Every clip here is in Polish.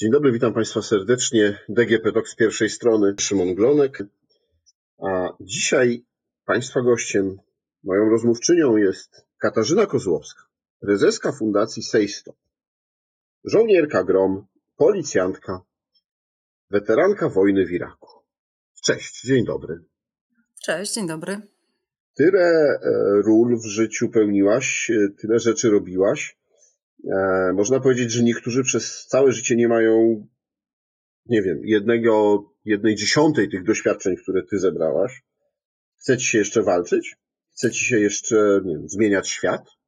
Dzień dobry, witam Państwa serdecznie. DGP Talk z pierwszej strony, Szymon Glonek. A dzisiaj Państwa gościem, moją rozmówczynią jest Katarzyna Kozłowska, prezeska Fundacji Sejstop. Żołnierka GROM, policjantka, weteranka wojny w Iraku. Cześć, dzień dobry. Cześć, dzień dobry. Tyle e, ról w życiu pełniłaś, e, tyle rzeczy robiłaś. E, można powiedzieć, że niektórzy przez całe życie nie mają, nie wiem, jednego, jednej dziesiątej tych doświadczeń, które ty zebrałaś. Chce ci się jeszcze walczyć? Chce ci się jeszcze, nie wiem, zmieniać świat?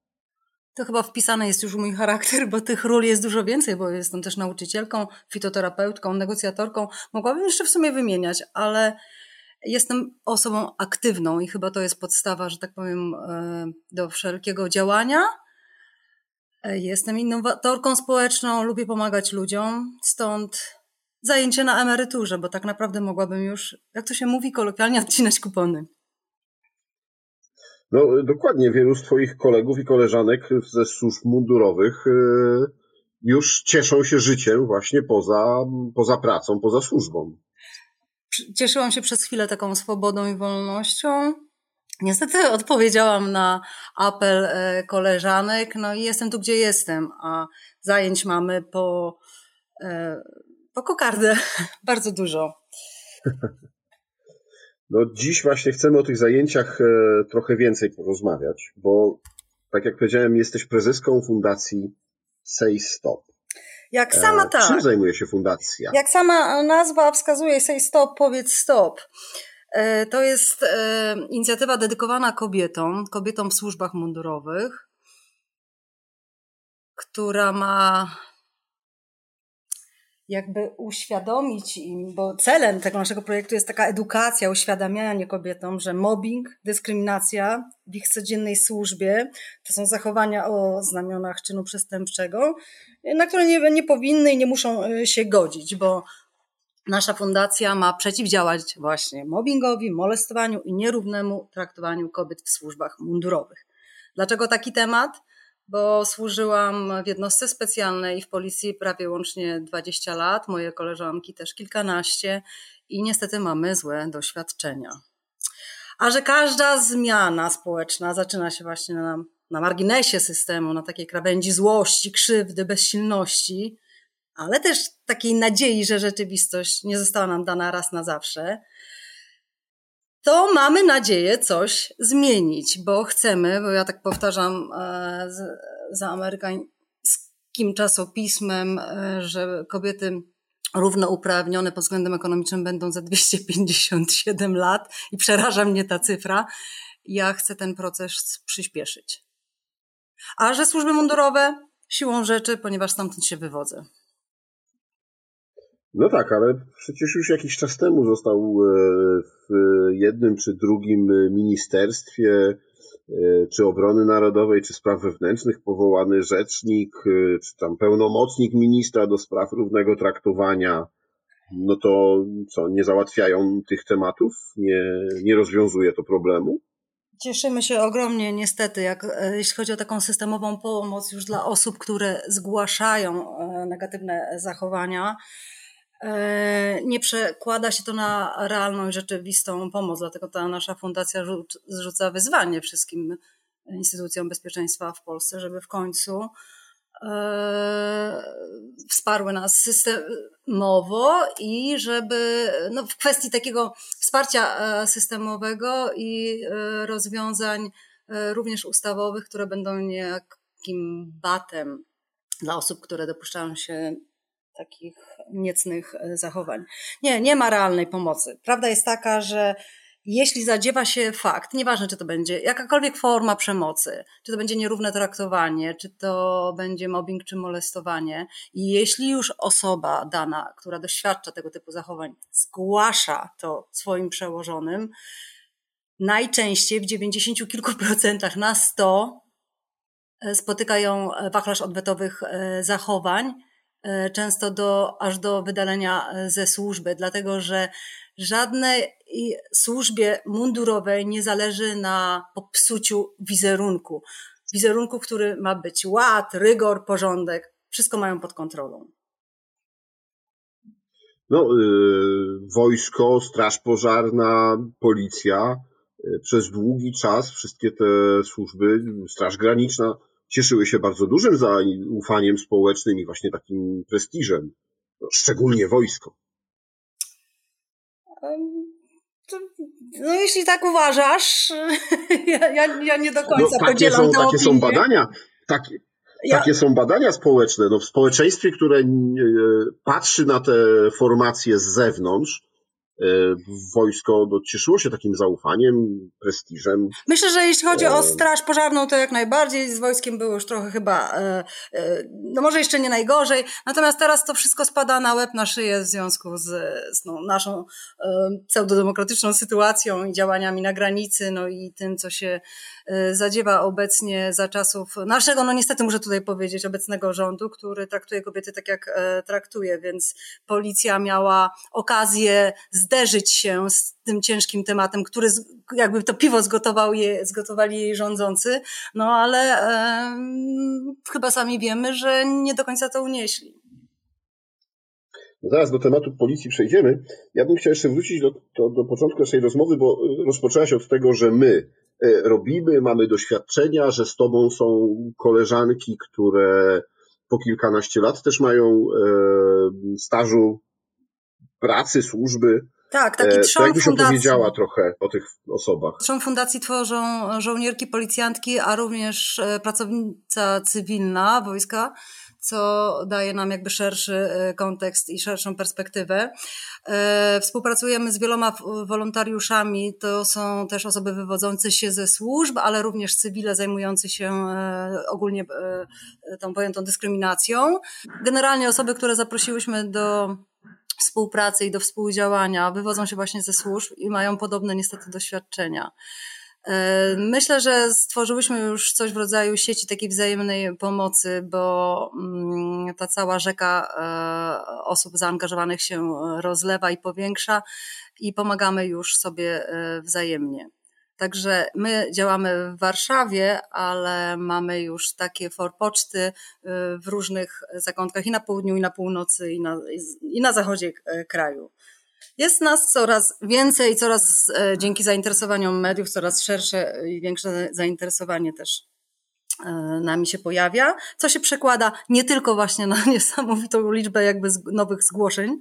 To chyba wpisane jest już mój charakter, bo tych ról jest dużo więcej, bo jestem też nauczycielką, fitoterapeutką, negocjatorką. Mogłabym jeszcze w sumie wymieniać, ale jestem osobą aktywną i chyba to jest podstawa, że tak powiem, e, do wszelkiego działania. E, jestem innowatorką społeczną, lubię pomagać ludziom, stąd zajęcie na emeryturze, bo tak naprawdę mogłabym już, jak to się mówi kolokwialnie, odcinać kupony. No dokładnie, wielu z Twoich kolegów i koleżanek ze służb mundurowych e, już cieszą się życiem właśnie poza, poza pracą, poza służbą. Cieszyłam się przez chwilę taką swobodą i wolnością. Niestety odpowiedziałam na apel e, koleżanek, no i jestem tu, gdzie jestem, a zajęć mamy po, e, po kokardę bardzo dużo. No dziś właśnie chcemy o tych zajęciach e, trochę więcej porozmawiać, bo tak jak powiedziałem, jesteś prezeską fundacji Say Stop. Jak sama tak. Czym zajmuje się fundacja? Jak sama nazwa wskazuje, Say Stop, powiedz stop. E, to jest e, inicjatywa dedykowana kobietom, kobietom w służbach mundurowych, która ma jakby uświadomić im, bo celem tego naszego projektu jest taka edukacja, uświadamianie kobietom, że mobbing, dyskryminacja w ich codziennej służbie to są zachowania o znamionach czynu przestępczego, na które nie, nie powinny i nie muszą e, się godzić, bo nasza fundacja ma przeciwdziałać właśnie mobbingowi, molestowaniu i nierównemu traktowaniu kobiet w służbach mundurowych. Dlaczego taki temat? Bo służyłam w jednostce specjalnej w policji prawie łącznie 20 lat, moje koleżanki też kilkanaście i niestety mamy złe doświadczenia. A że każda zmiana społeczna zaczyna się właśnie na, na marginesie systemu, na takiej krawędzi złości, krzywdy, bezsilności, ale też takiej nadziei, że rzeczywistość nie została nam dana raz na zawsze, to mamy nadzieję coś zmienić, bo chcemy, bo ja tak powtarzam e, za amerykańskim czasopismem, e, że kobiety równouprawnione pod względem ekonomicznym będą za 257 lat i przeraża mnie ta cyfra. Ja chcę ten proces przyspieszyć. A że służby mundurowe siłą rzeczy, ponieważ stamtąd się wywodzę. No tak, ale przecież już jakiś czas temu został e, w jednym czy drugim ministerstwie, e, czy obrony narodowej, czy spraw wewnętrznych powołany rzecznik, e, czy tam pełnomocnik ministra do spraw równego traktowania. No to co, nie załatwiają tych tematów? Nie, nie rozwiązuje to problemu? Cieszymy się ogromnie, niestety, jak, jeśli chodzi o taką systemową pomoc już dla osób, które zgłaszają negatywne zachowania. E, nie przekłada się to na realną i rzeczywistą pomoc, dlatego ta nasza fundacja zrzuca wyzwanie wszystkim instytucjom bezpieczeństwa w Polsce, żeby w końcu e, wsparły nas systemowo i żeby no, w kwestii takiego wsparcia e, systemowego i rozwiązań również ustawowych, które będą niejakim batem dla osób, które dopuszczają się takich niecnych e, zachowań. Nie, nie ma realnej pomocy. Prawda jest taka, że jeśli zadziewa się fakt, nieważne czy to będzie jakakolwiek forma przemocy, czy to będzie nierówne traktowanie, czy to będzie mobbing, czy molestowanie, i jeśli już osoba dana, która doświadcza tego typu zachowań, zgłasza to swoim przełożonym, najczęściej w 90 kilku procentach na 100 e, spotykają wachlarz odwetowych e, zachowań, E, często do, aż do wydalenia e, ze służby, dlatego że żadnej służbie mundurowej nie zależy na popsuciu wizerunku. Wizerunku, który ma być ład, rygor, porządek, wszystko mają pod kontrolą. no, wojsko, straż pożarna, policja, przez długi czas wszystkie te służby, Straż Graniczna, cieszyły się bardzo dużym zaufaniem społecznym i właśnie takim prestiżem, szczególnie wojsko. No jeśli tak uważasz, ja, ja, ja nie do końca no, takie są, Takie są badania, takie, ja... takie są badania społeczne. No, w społeczeństwie, które e, patrzy na te formacje z zewnątrz, wojsko no, cieszyło się takim zaufaniem, prestiżem. Myślę, że jeśli chodzi o e, Straż Pożarną, to jak najbardziej z wojskiem było już trochę chyba, e, no może jeszcze nie najgorzej, natomiast teraz to wszystko spada na łeb, na szyję w związku z, z no, naszą pseudodemokratyczną sytuacją i działaniami na granicy, no i tym, co się zadziewa obecnie za czasów naszego, no niestety muszę tutaj powiedzieć, obecnego rządu, który traktuje kobiety tak, jak traktuje, więc policja miała okazję z zderzyć się z tym ciężkim tematem, który jakby to piwo zgotował je, zgotowali jej rządzący, no ale chyba sami wiemy, że nie do końca to unieśli. Zaraz do tematu policji przejdziemy. Ja bym chciał jeszcze wrócić do, do, do początku naszej rozmowy, bo rozpoczęłaś od tego, że my e, robimy, mamy doświadczenia, że z tobą są koleżanki, które po kilkanaście lat też mają e, stażu pracy, służby. Tak, taki e, trzon jakbyś fundacji. opowiedziała trochę o tych osobach. Trzon fundacji tworzą żołnierki, policjantki, a również e, pracownica cywilna wojska, co daje nam jakby szerszy e, kontekst i szerszą perspektywę. Współpracujemy z wieloma wolontariuszami, to są też osoby wywodzące się ze służb, ale również cywile zajmujące się ogólnie tą pojętą dyskryminacją. Generalnie osoby, które zaprosiłyśmy do współpracy i do współdziałania wywodzą się właśnie ze służb i mają podobne niestety doświadczenia. E, myślę, że stworzyłyśmy już coś w rodzaju sieci takiej wzajemnej pomocy, bo mm, ta cała rzeka e, osób zaangażowanych się rozlewa i powiększa i pomagamy już sobie e, wzajemnie. Także my działamy w Warszawie, ale mamy już takie forpoczty y, w różnych zakątkach i na południu, i na północy, i na, i na zachodzie e, kraju. Jest nas coraz więcej, coraz e, dzięki zainteresowaniom mediów, coraz szersze i większe zainteresowanie też nami się pojawia, co się przekłada nie tylko właśnie na niesamowitą liczbę jakby nowych zgłoszeń,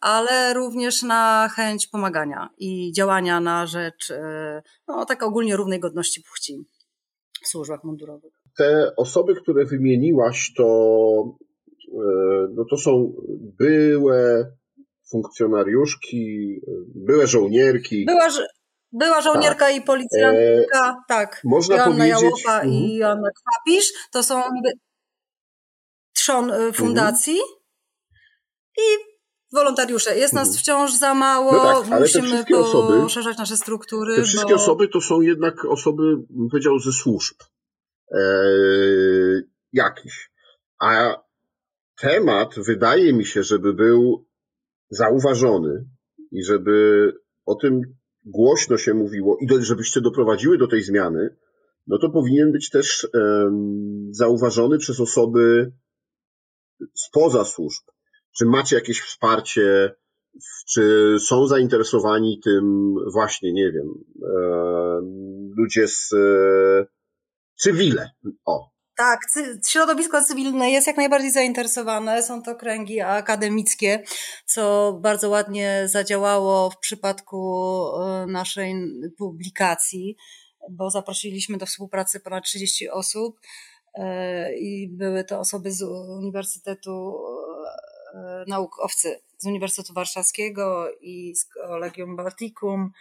ale również na chęć pomagania i działania na rzecz e, no, tak ogólnie równej godności płci w służbach mundurowych. Te osoby, które wymieniłaś, to, e, no to są byłe funkcjonariuszki, byłe żołnierki. Była, była żołnierka tak. i policjantka, e, tak. Można Joanna powiedzieć... Jałocha i mhm. Joanna Kwapisz. To są trzon fundacji. Mhm. I Wolontariusze. Jest nas mhm. wciąż za mało, no tak, musimy poszerzać nasze struktury. Te wszystkie bo... osoby to są jednak osoby, bym powiedział, ze służb eee, jakichś. A temat wydaje mi się, żeby był zauważony i żeby o tym głośno się mówiło i do, żebyście doprowadziły do tej zmiany, no to powinien być też um, zauważony przez osoby spoza służb. Czy macie jakieś wsparcie? Czy są zainteresowani tym właśnie, nie wiem, e, ludzie z e, cywile? O, tak, środowisko cywilne jest jak najbardziej zainteresowane. Są to kręgi akademickie, co bardzo ładnie zadziałało w przypadku e, naszej publikacji, bo zaprosiliśmy do współpracy ponad 30 osób i były to osoby z Uniwersytetu naukowcy z Uniwersytetu Warszawskiego i z Collegium Balticum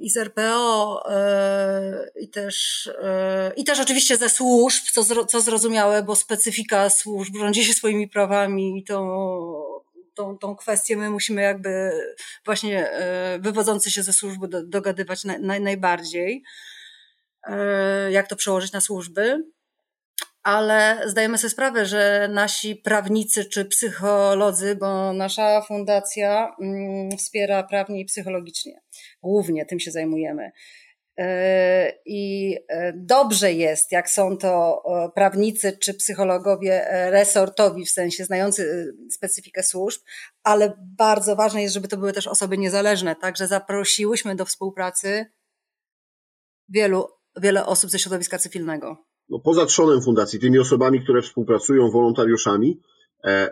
i z RPO e, i też, e, i też oczywiście ze służb, co, co zrozumiałe, bo specyfika służb rządzi się swoimi prawami i tą, tą, tą kwestię my musimy jakby właśnie wywodzący się ze służby dogadywać naj, najbardziej, jak to przełożyć na służby ale zdajemy sobie sprawę, że nasi prawnicy czy psycholodzy, bo nasza fundacja mm, wspiera prawnie i psychologicznie, głównie tym się zajmujemy. E, I e, dobrze jest, jak są to prawnicy czy psychologowie resortowi, w sensie znający specyfikę służb, ale bardzo ważne jest, żeby to były też osoby niezależne. Także zaprosiłyśmy do współpracy wielu, wiele osób ze środowiska cywilnego. No, poza trzonem fundacji, tymi osobami, które współpracują, wolontariuszami,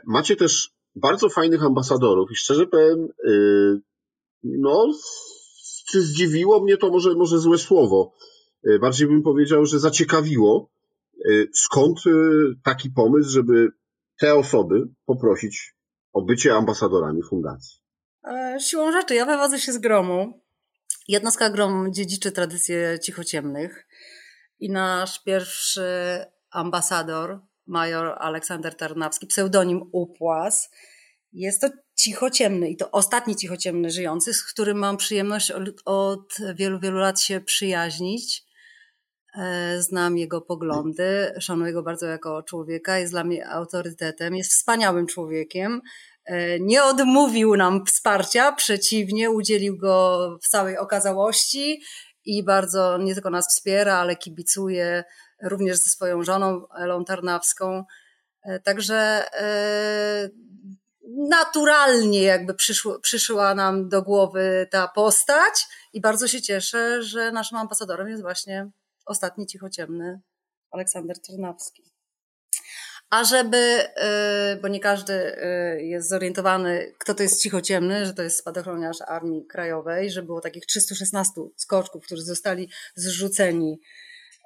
macie też bardzo fajnych ambasadorów i szczerze powiem, no, czy zdziwiło mnie to może, może złe słowo. E, bardziej bym powiedział, że zaciekawiło, e, skąd e, taki pomysł, żeby te osoby poprosić o bycie ambasadorami fundacji. Siłą rzeczy, ja wywodzę się z gromu. Jednostka Grom dziedziczy tradycje cichociemnych i nasz pierwszy ambasador, major Aleksander Tarnawski, pseudonim Upłas, jest to cichociemny i to ostatni cichociemny żyjący, z którym mam przyjemność od, od wielu, wielu lat się przyjaźnić. E, znam jego poglądy, szanuję go bardzo jako człowieka, jest dla mnie autorytetem, jest wspaniałym człowiekiem. E, nie odmówił nam wsparcia, przeciwnie, udzielił go w całej okazałości i bardzo nie tylko nas wspiera, ale kibicuje również ze swoją żoną Elą Tarnawską. E, także naturalnie jakby przyszło, przyszła nam do głowy ta postać i bardzo się cieszę, że naszym ambasadorem jest właśnie ostatni cichociemny Aleksander Ternawski. A żeby, y, bo nie każdy y, jest zorientowany, kto to jest cichociemny, że to jest spadochroniarz Armii Krajowej, że było takich 316 skoczków, którzy zostali zrzuceni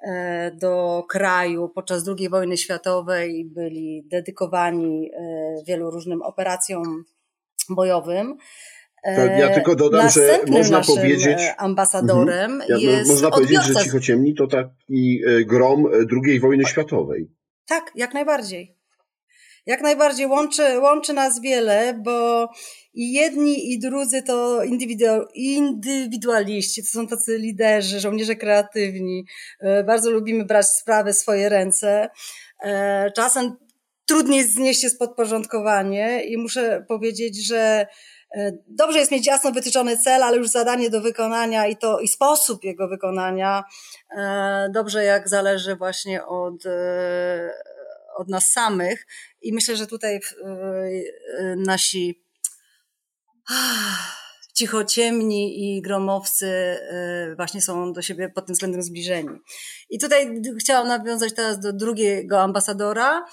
E, do kraju podczas II wojny światowej, byli dedykowani e, wielu różnym operacjom bojowym. E, tak, ja tylko dodam, że można powiedzieć. ambasadorem mhm, ja, jest. Można powiedzieć, że cichociemni to taki grom II wojny światowej. Tak, jak najbardziej. Jak najbardziej łączy, łączy nas wiele, bo i jedni i drudzy to indywidualiści, to są tacy liderzy, żołnierze kreatywni. E, bardzo lubimy brać sprawy w swoje ręce. E, czasem trudniej znieść jest podporządkowanie i muszę powiedzieć, że Dobrze jest mieć jasno wytyczony cel, ale już zadanie do wykonania i to i sposób jego wykonania dobrze jak zależy właśnie od, od nas samych. I myślę, że tutaj nasi cichociemni i gromowcy właśnie są do siebie pod tym względem zbliżeni. I tutaj chciałam nawiązać teraz do drugiego ambasadora,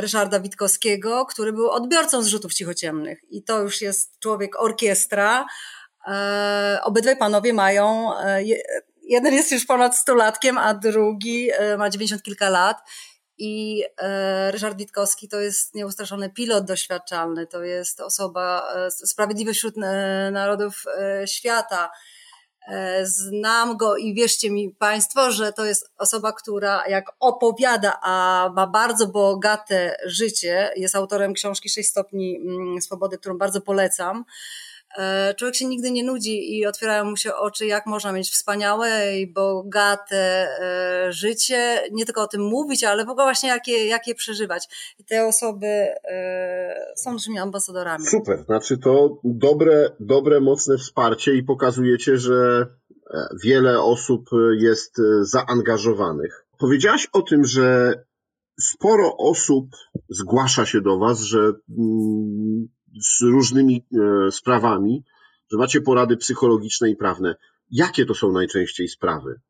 Ryszarda Witkowskiego, który był odbiorcą zrzutów cichociemnych. I to już jest człowiek orkiestra. Y, obydwaj panowie mają, jeden jest już ponad stulatkiem, a drugi ma dziewięćdziesiąt kilka lat i e, Ryszard Witkowski to jest nieustraszony pilot doświadczalny, to jest osoba e, sprawiedliwy wśród e, narodów świata. Znam go i wierzcie mi Państwo, że to jest osoba, która jak opowiada, a ma bardzo bogate życie, jest autorem książki Sześć stopni mm, swobody, którą bardzo polecam E, człowiek się nigdy nie nudzi i otwierają mu się oczy, jak można mieć wspaniałe i bogate e, życie, nie tylko o tym mówić, ale w ogóle właśnie jak je, jak je przeżywać. I te osoby e, są naszymi ambasadorami. Super, znaczy to dobre, dobre, mocne wsparcie i pokazujecie, że wiele osób jest zaangażowanych. Powiedziałaś o tym, że sporo osób zgłasza się do Was, że mm, z różnymi e, sprawami, że macie porady psychologiczne i prawne. Jakie to są najczęściej sprawy?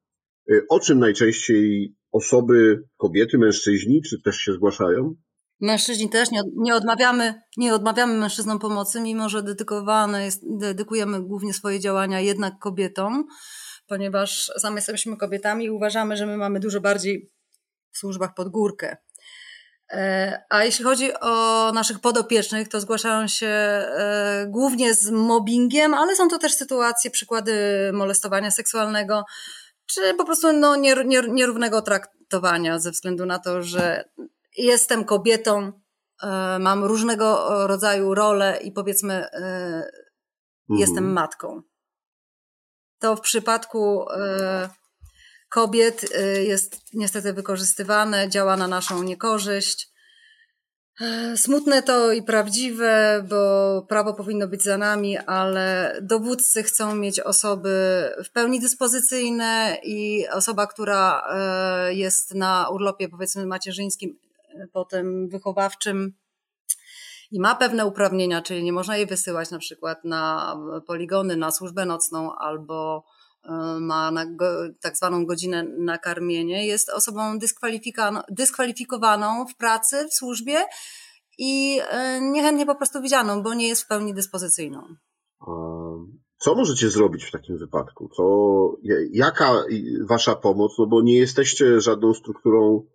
E, o czym najczęściej osoby, kobiety, mężczyźni, czy też się zgłaszają? Mężczyźni też nie, nie, odmawiamy, nie odmawiamy mężczyznom pomocy, mimo że dedykowane jest, dedykujemy głównie swoje działania jednak kobietom, ponieważ same jesteśmy kobietami i uważamy, że my mamy dużo bardziej w służbach pod górkę. E, a jeśli chodzi o naszych podopiecznych, to zgłaszają się e, głównie z mobbingiem, ale są to też sytuacje, przykłady molestowania seksualnego, czy po prostu no, nierównego traktowania ze względu na to, że jestem kobietą, e, mam różnego rodzaju role i powiedzmy jestem mhm. matką. To w przypadku kobiet y, jest niestety wykorzystywane, działa na naszą niekorzyść. Smutne to i prawdziwe, bo prawo powinno być za nami, ale dowódcy chcą mieć osoby w pełni dyspozycyjne i osoba, która e, jest na urlopie powiedzmy macierzyńskim, e, potem wychowawczym i ma pewne uprawnienia, czyli nie można jej wysyłać na przykład na poligony, na służbę nocną albo E, ma na go, tak zwaną godzinę na karmienie, jest osobą dyskwalifikowaną w pracy, w służbie i e, niechętnie po prostu widzianą, bo nie jest w pełni dyspozycyjną. Co możecie zrobić w takim wypadku? Co, jaka wasza pomoc? No bo nie jesteście żadną strukturą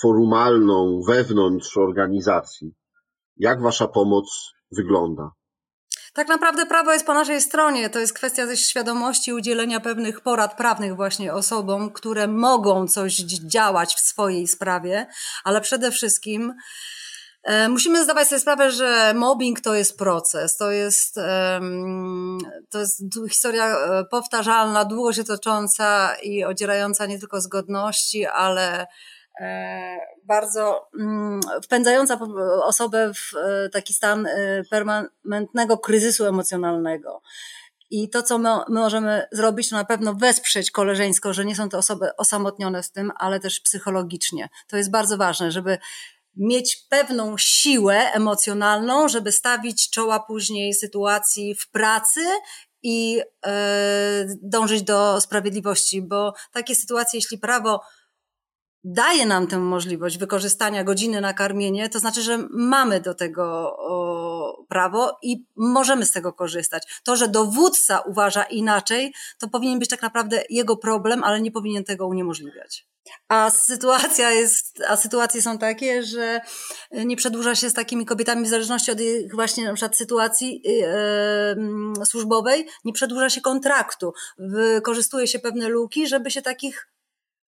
formalną wewnątrz organizacji. Jak wasza pomoc wygląda? Tak naprawdę prawo jest po naszej stronie. To jest kwestia ze świadomości udzielenia pewnych porad prawnych właśnie osobom, które mogą coś działać w swojej sprawie, ale przede wszystkim e, Musimy zdawać sobie sprawę, że mobbing to jest proces, to jest, to jest historia e, powtarzalna, długo się tocząca i odzierająca nie tylko z godności, ale E, bardzo mm, wpędzająca osobę w e, taki stan e, permanentnego kryzysu emocjonalnego. I to, co my, my, możemy zrobić, to na pewno wesprzeć koleżeńsko, że nie są to osoby osamotnione z tym, ale też psychologicznie. To jest bardzo ważne, żeby mieć pewną siłę emocjonalną, żeby stawić czoła później sytuacji w pracy i dążyć do sprawiedliwości, bo takie sytuacje, jeśli prawo daje nam tę możliwość wykorzystania godziny na karmienie, to znaczy, że mamy do tego prawo i możemy z tego korzystać. To, że dowódca uważa inaczej, to powinien być tak naprawdę jego problem, ale nie powinien tego uniemożliwiać. A sytuacja jest, a sytuacje są takie, że nie przedłuża się z takimi kobietami w zależności od ich właśnie na przykład sytuacji yy, służbowej, nie przedłuża się kontraktu. Wykorzystuje się pewne luki, żeby się takich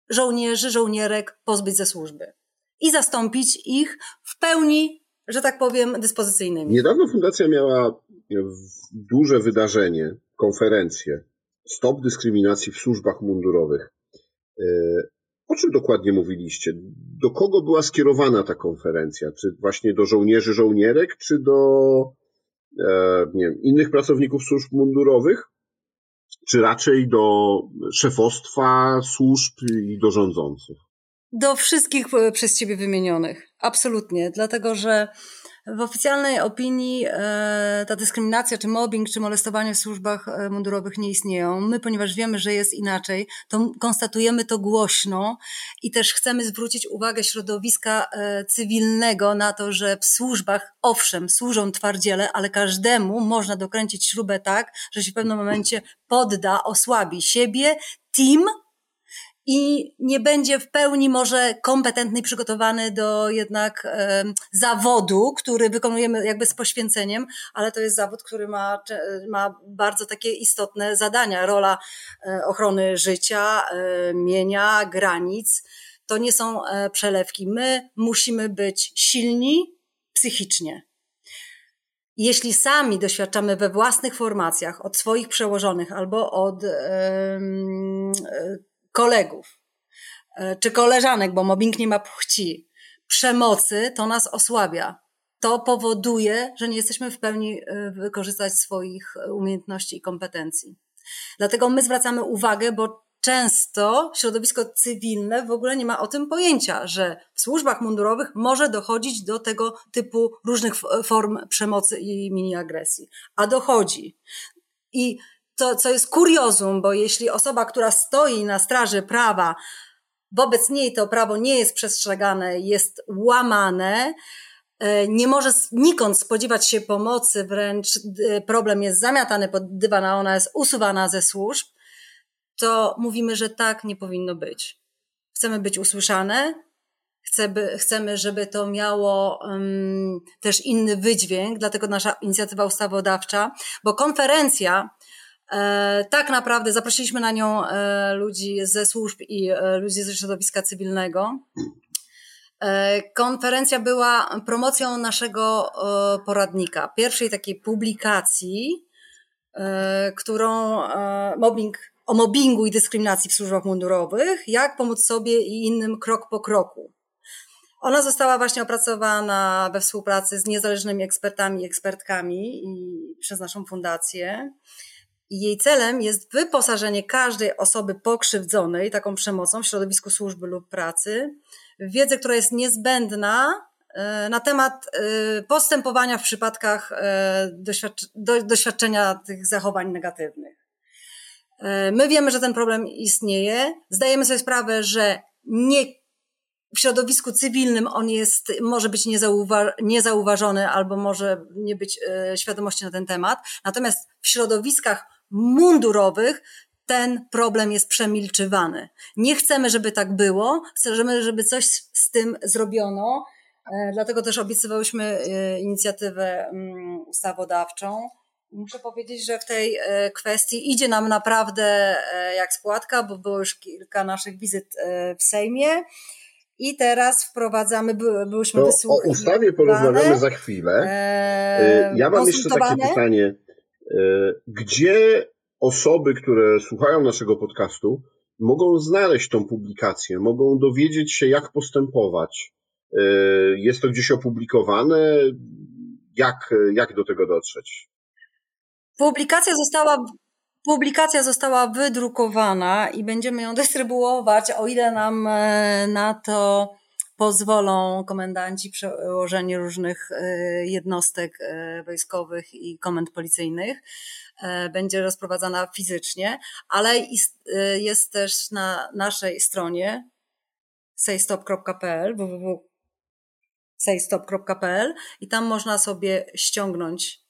żołnierzy, żołnierek pozbyć ze służby i zastąpić ich w pełni, że tak powiem, dyspozycyjnymi. Niedawno fundacja miała duże wydarzenie, konferencję Stop dyskryminacji w służbach mundurowych. E, o czym dokładnie mówiliście? Do kogo była skierowana ta konferencja? Czy właśnie do żołnierzy, żołnierek, czy do e, nie wiem, innych pracowników służb mundurowych? Czy raczej do szefostwa służb i do rządzących? Do wszystkich e, przez Ciebie wymienionych. Absolutnie. Dlatego, że w oficjalnej opinii e, ta dyskryminacja, czy mobbing, czy molestowanie w służbach e, mundurowych nie istnieją. My, ponieważ wiemy, że jest inaczej, to konstatujemy to głośno i też chcemy zwrócić uwagę środowiska e, cywilnego na to, że w służbach, owszem, służą twardziele, ale każdemu można dokręcić śrubę tak, że się w pewnym momencie podda, osłabi siebie, team, i nie będzie w pełni może kompetentny i przygotowany do jednak e, zawodu, który wykonujemy jakby z poświęceniem, ale to jest zawód, który ma, ma bardzo takie istotne zadania. Rola e, ochrony życia, e, mienia, granic. To nie są e, przelewki. My musimy być silni psychicznie. Jeśli sami doświadczamy we własnych formacjach od swoich przełożonych albo od kolegów e, czy koleżanek, bo mobbing nie ma płci, przemocy, to nas osłabia. To powoduje, że nie jesteśmy w pełni e, wykorzystać swoich umiejętności i kompetencji. Dlatego my zwracamy uwagę, bo często środowisko cywilne w ogóle nie ma o tym pojęcia, że w służbach mundurowych może dochodzić do tego typu różnych form przemocy i mini agresji. A dochodzi. I to, co jest kuriozum, bo jeśli osoba, która stoi na straży prawa, wobec niej to prawo nie jest przestrzegane, jest łamane, e, nie może nikąd spodziewać się pomocy, wręcz e, problem jest zamiatany pod dywan, a ona jest usuwana ze służb, to mówimy, że tak nie powinno być. Chcemy być usłyszane, chcemy, chcemy żeby to miało um, też inny wydźwięk, dlatego nasza inicjatywa ustawodawcza, bo konferencja tak naprawdę zaprosiliśmy na nią e, ludzi ze służb i e, ludzi ze środowiska cywilnego. Konferencja była promocją naszego poradnika, pierwszej takiej publikacji, którą mobbing, o mobbingu i dyskryminacji w służbach mundurowych, jak pomóc sobie i innym krok po kroku. Ona została właśnie opracowana we współpracy z niezależnymi ekspertami i ekspertkami i przez naszą fundację. Jej celem jest wyposażenie każdej osoby pokrzywdzonej taką przemocą w środowisku służby lub pracy w wiedzę, która jest niezbędna e, na temat e, postępowania w przypadkach e, doświadczenia tych zachowań negatywnych. My wiemy, że ten problem istnieje. Zdajemy sobie sprawę, że nie w środowisku cywilnym on jest, może być niezauwa niezauważony albo może nie być świadomości na ten temat. Natomiast w środowiskach mundurowych ten problem jest przemilczywany. Nie chcemy, żeby tak było, chcemy, żeby coś z tym zrobiono. E, dlatego też obiecywałyśmy e, inicjatywę mm, ustawodawczą. Muszę powiedzieć, że w tej e, kwestii idzie nam naprawdę jak spłatka, bo było już kilka naszych wizyt w Sejmie. I teraz wprowadzamy, byłyśmy to wysłuchane. O ustawie porozmawiamy za chwilę. Ja mam jeszcze takie pytanie. Gdzie osoby, które słuchają naszego podcastu, mogą znaleźć tą publikację, mogą dowiedzieć się, jak postępować. E, jest to gdzieś opublikowane? Jak, jak do tego dotrzeć? Publikacja została, publikacja została wydrukowana i będziemy ją dystrybuować, o ile nam e, na to pozwolą komendanci przełożeni różnych e, jednostek wojskowych i komend policyjnych. E, będzie rozprowadzana fizycznie, ale e, jest też na naszej stronie saystop.pl www.saystop.pl i tam można sobie ściągnąć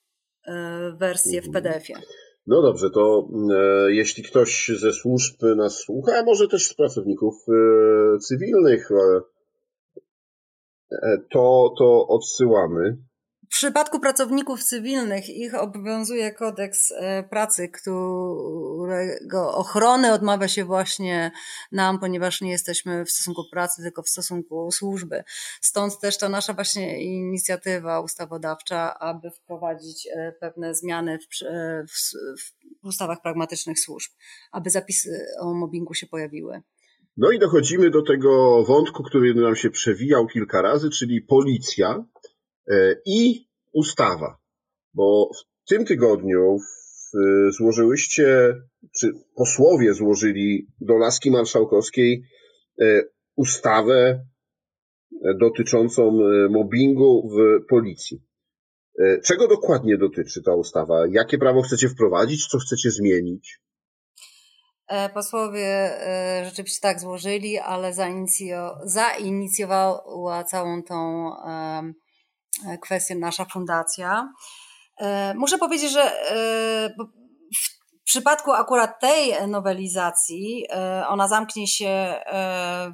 e, wersję w mhm. PDF-ie. No dobrze, to e, jeśli ktoś ze służb nas słucha, a może też z pracowników e, cywilnych, e, to, to odsyłamy w przypadku pracowników cywilnych ich obowiązuje kodeks e, pracy, którego ochrony odmawia się właśnie nam, ponieważ nie jesteśmy w stosunku pracy, tylko w stosunku służby. Stąd też to nasza właśnie inicjatywa ustawodawcza, aby wprowadzić e, pewne zmiany w, e, w, w ustawach pragmatycznych służb, aby zapisy o mobbingu się pojawiły. No i dochodzimy do tego wątku, który nam się przewijał kilka razy, czyli policja E, i ustawa. Bo w tym tygodniu złożyłyście, czy posłowie złożyli do Laski Marszałkowskiej e, ustawę dotyczącą e, mobbingu w policji. Czego dokładnie dotyczy ta ustawa? Jakie prawo chcecie wprowadzić? Co chcecie zmienić? Posłowie rzeczywiście tak złożyli, ale zainicjowała całą tą E, kwestię nasza fundacja. E, muszę powiedzieć, że e, w przypadku akurat tej nowelizacji, ona zamknie się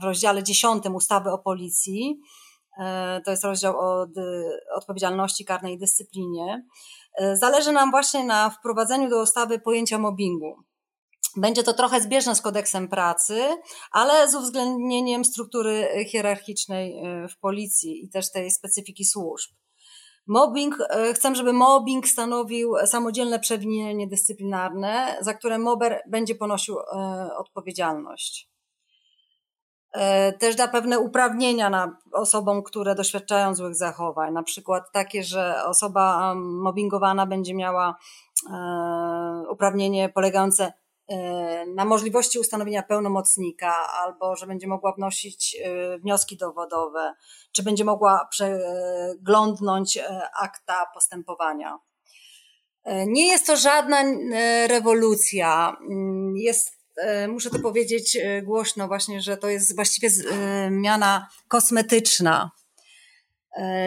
w rozdziale 10 ustawy o policji. To jest rozdział o odpowiedzialności karnej i dyscyplinie. Zależy nam właśnie na wprowadzeniu do ustawy pojęcia mobbingu. Będzie to trochę zbieżne z kodeksem pracy, ale z uwzględnieniem struktury hierarchicznej e, w policji i też tej specyfiki służb. Mobbing, e, chcę, żeby mobbing stanowił samodzielne przewinienie dyscyplinarne, za które mober będzie ponosił odpowiedzialność. Też da pewne uprawnienia na osobom, które doświadczają złych zachowań, na przykład takie, że osoba mobbingowana będzie miała uprawnienie polegające na możliwości ustanowienia pełnomocnika, albo że będzie mogła wnosić e, wnioski dowodowe, czy będzie mogła przeglądnąć e, akta postępowania. Nie jest to żadna rewolucja. Jest, muszę to powiedzieć głośno, właśnie, że to jest właściwie zmiana kosmetyczna.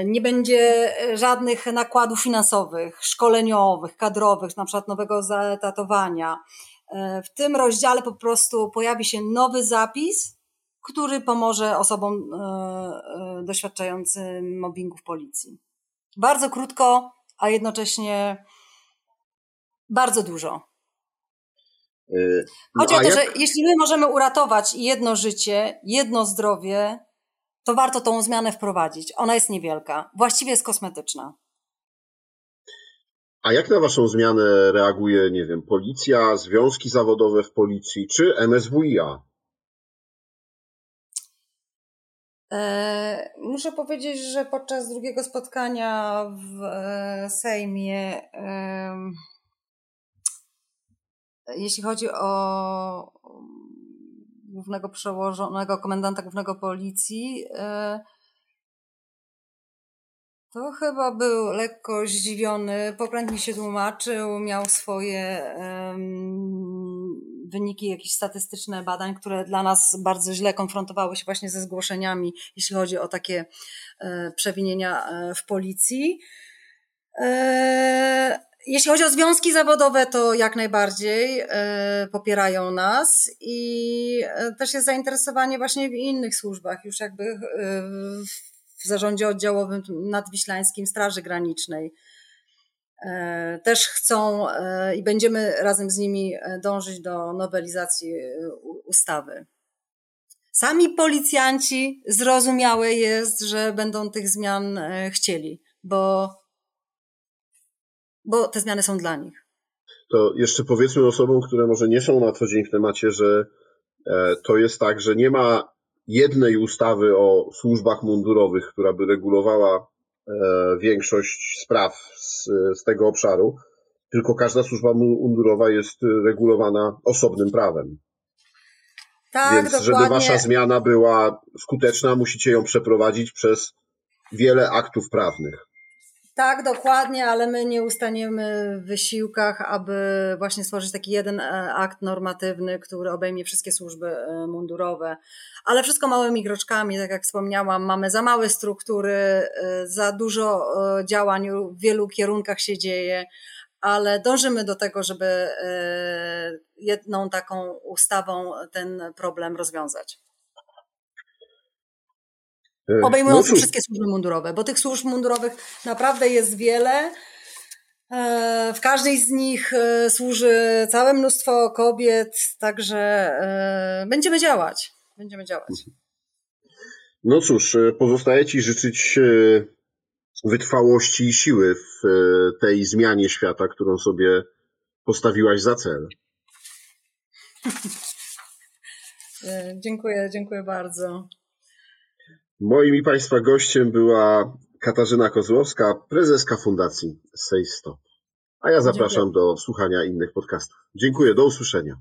Nie będzie żadnych nakładów finansowych, szkoleniowych, kadrowych, na przykład nowego zaetatowania E, w tym rozdziale po prostu pojawi się nowy zapis, który pomoże osobom e, e, doświadczającym mobbingu w policji. Bardzo krótko, a jednocześnie bardzo dużo. No Chodzi o to, jak... że jeśli my możemy uratować jedno życie, jedno zdrowie, to warto tą zmianę wprowadzić. Ona jest niewielka, właściwie jest kosmetyczna. A jak na Waszą zmianę reaguje, nie wiem, policja, związki zawodowe w policji czy MSWiA? E, muszę powiedzieć, że podczas drugiego spotkania w e, Sejmie, jeśli chodzi o głównego przełożonego, komendanta głównego policji, e, to chyba był lekko zdziwiony, pokrętnie się tłumaczył, miał swoje um, wyniki, jakieś statystyczne badań, które dla nas bardzo źle konfrontowały się właśnie ze zgłoszeniami, jeśli chodzi o takie e, przewinienia e, w policji. E, jeśli chodzi o związki zawodowe, to jak najbardziej e, popierają nas i e, też jest zainteresowanie właśnie w innych służbach, już jakby e, w zarządzie oddziałowym nadwiślańskim Straży Granicznej. Też chcą i będziemy razem z nimi dążyć do nowelizacji ustawy. Sami policjanci zrozumiałe jest, że będą tych zmian chcieli, bo bo te zmiany są dla nich. To jeszcze powiedzmy osobom, które może nie są na co dzień w temacie, że e, to jest tak, że nie ma jednej ustawy o służbach mundurowych, która by regulowała e, większość spraw z, z tego obszaru, tylko każda służba mundurowa jest regulowana osobnym prawem. Tak, Więc dokładnie. żeby wasza zmiana była skuteczna, musicie ją przeprowadzić przez wiele aktów prawnych. Tak, dokładnie, ale my nie ustaniemy w wysiłkach, aby właśnie stworzyć taki jeden e, akt normatywny, który obejmie wszystkie służby e, mundurowe. Ale wszystko małymi kroczkami, tak jak wspomniałam, mamy za małe struktury, e, za dużo działań w wielu kierunkach się dzieje, ale dążymy do tego, żeby jedną taką ustawą ten problem rozwiązać. E, Obejmujący no wszystkie służby mundurowe, bo tych służb mundurowych naprawdę jest wiele. E, w każdej z nich e, służy całe mnóstwo kobiet, także będziemy działać. Będziemy działać. No cóż, pozostaje Ci życzyć wytrwałości i siły w tej zmianie świata, którą sobie postawiłaś za cel. dziękuję, dziękuję bardzo. Moim i Państwa gościem była Katarzyna Kozłowska, prezeska Fundacji Say Stop. A ja zapraszam Dziękuję. do słuchania innych podcastów. Dziękuję, do usłyszenia.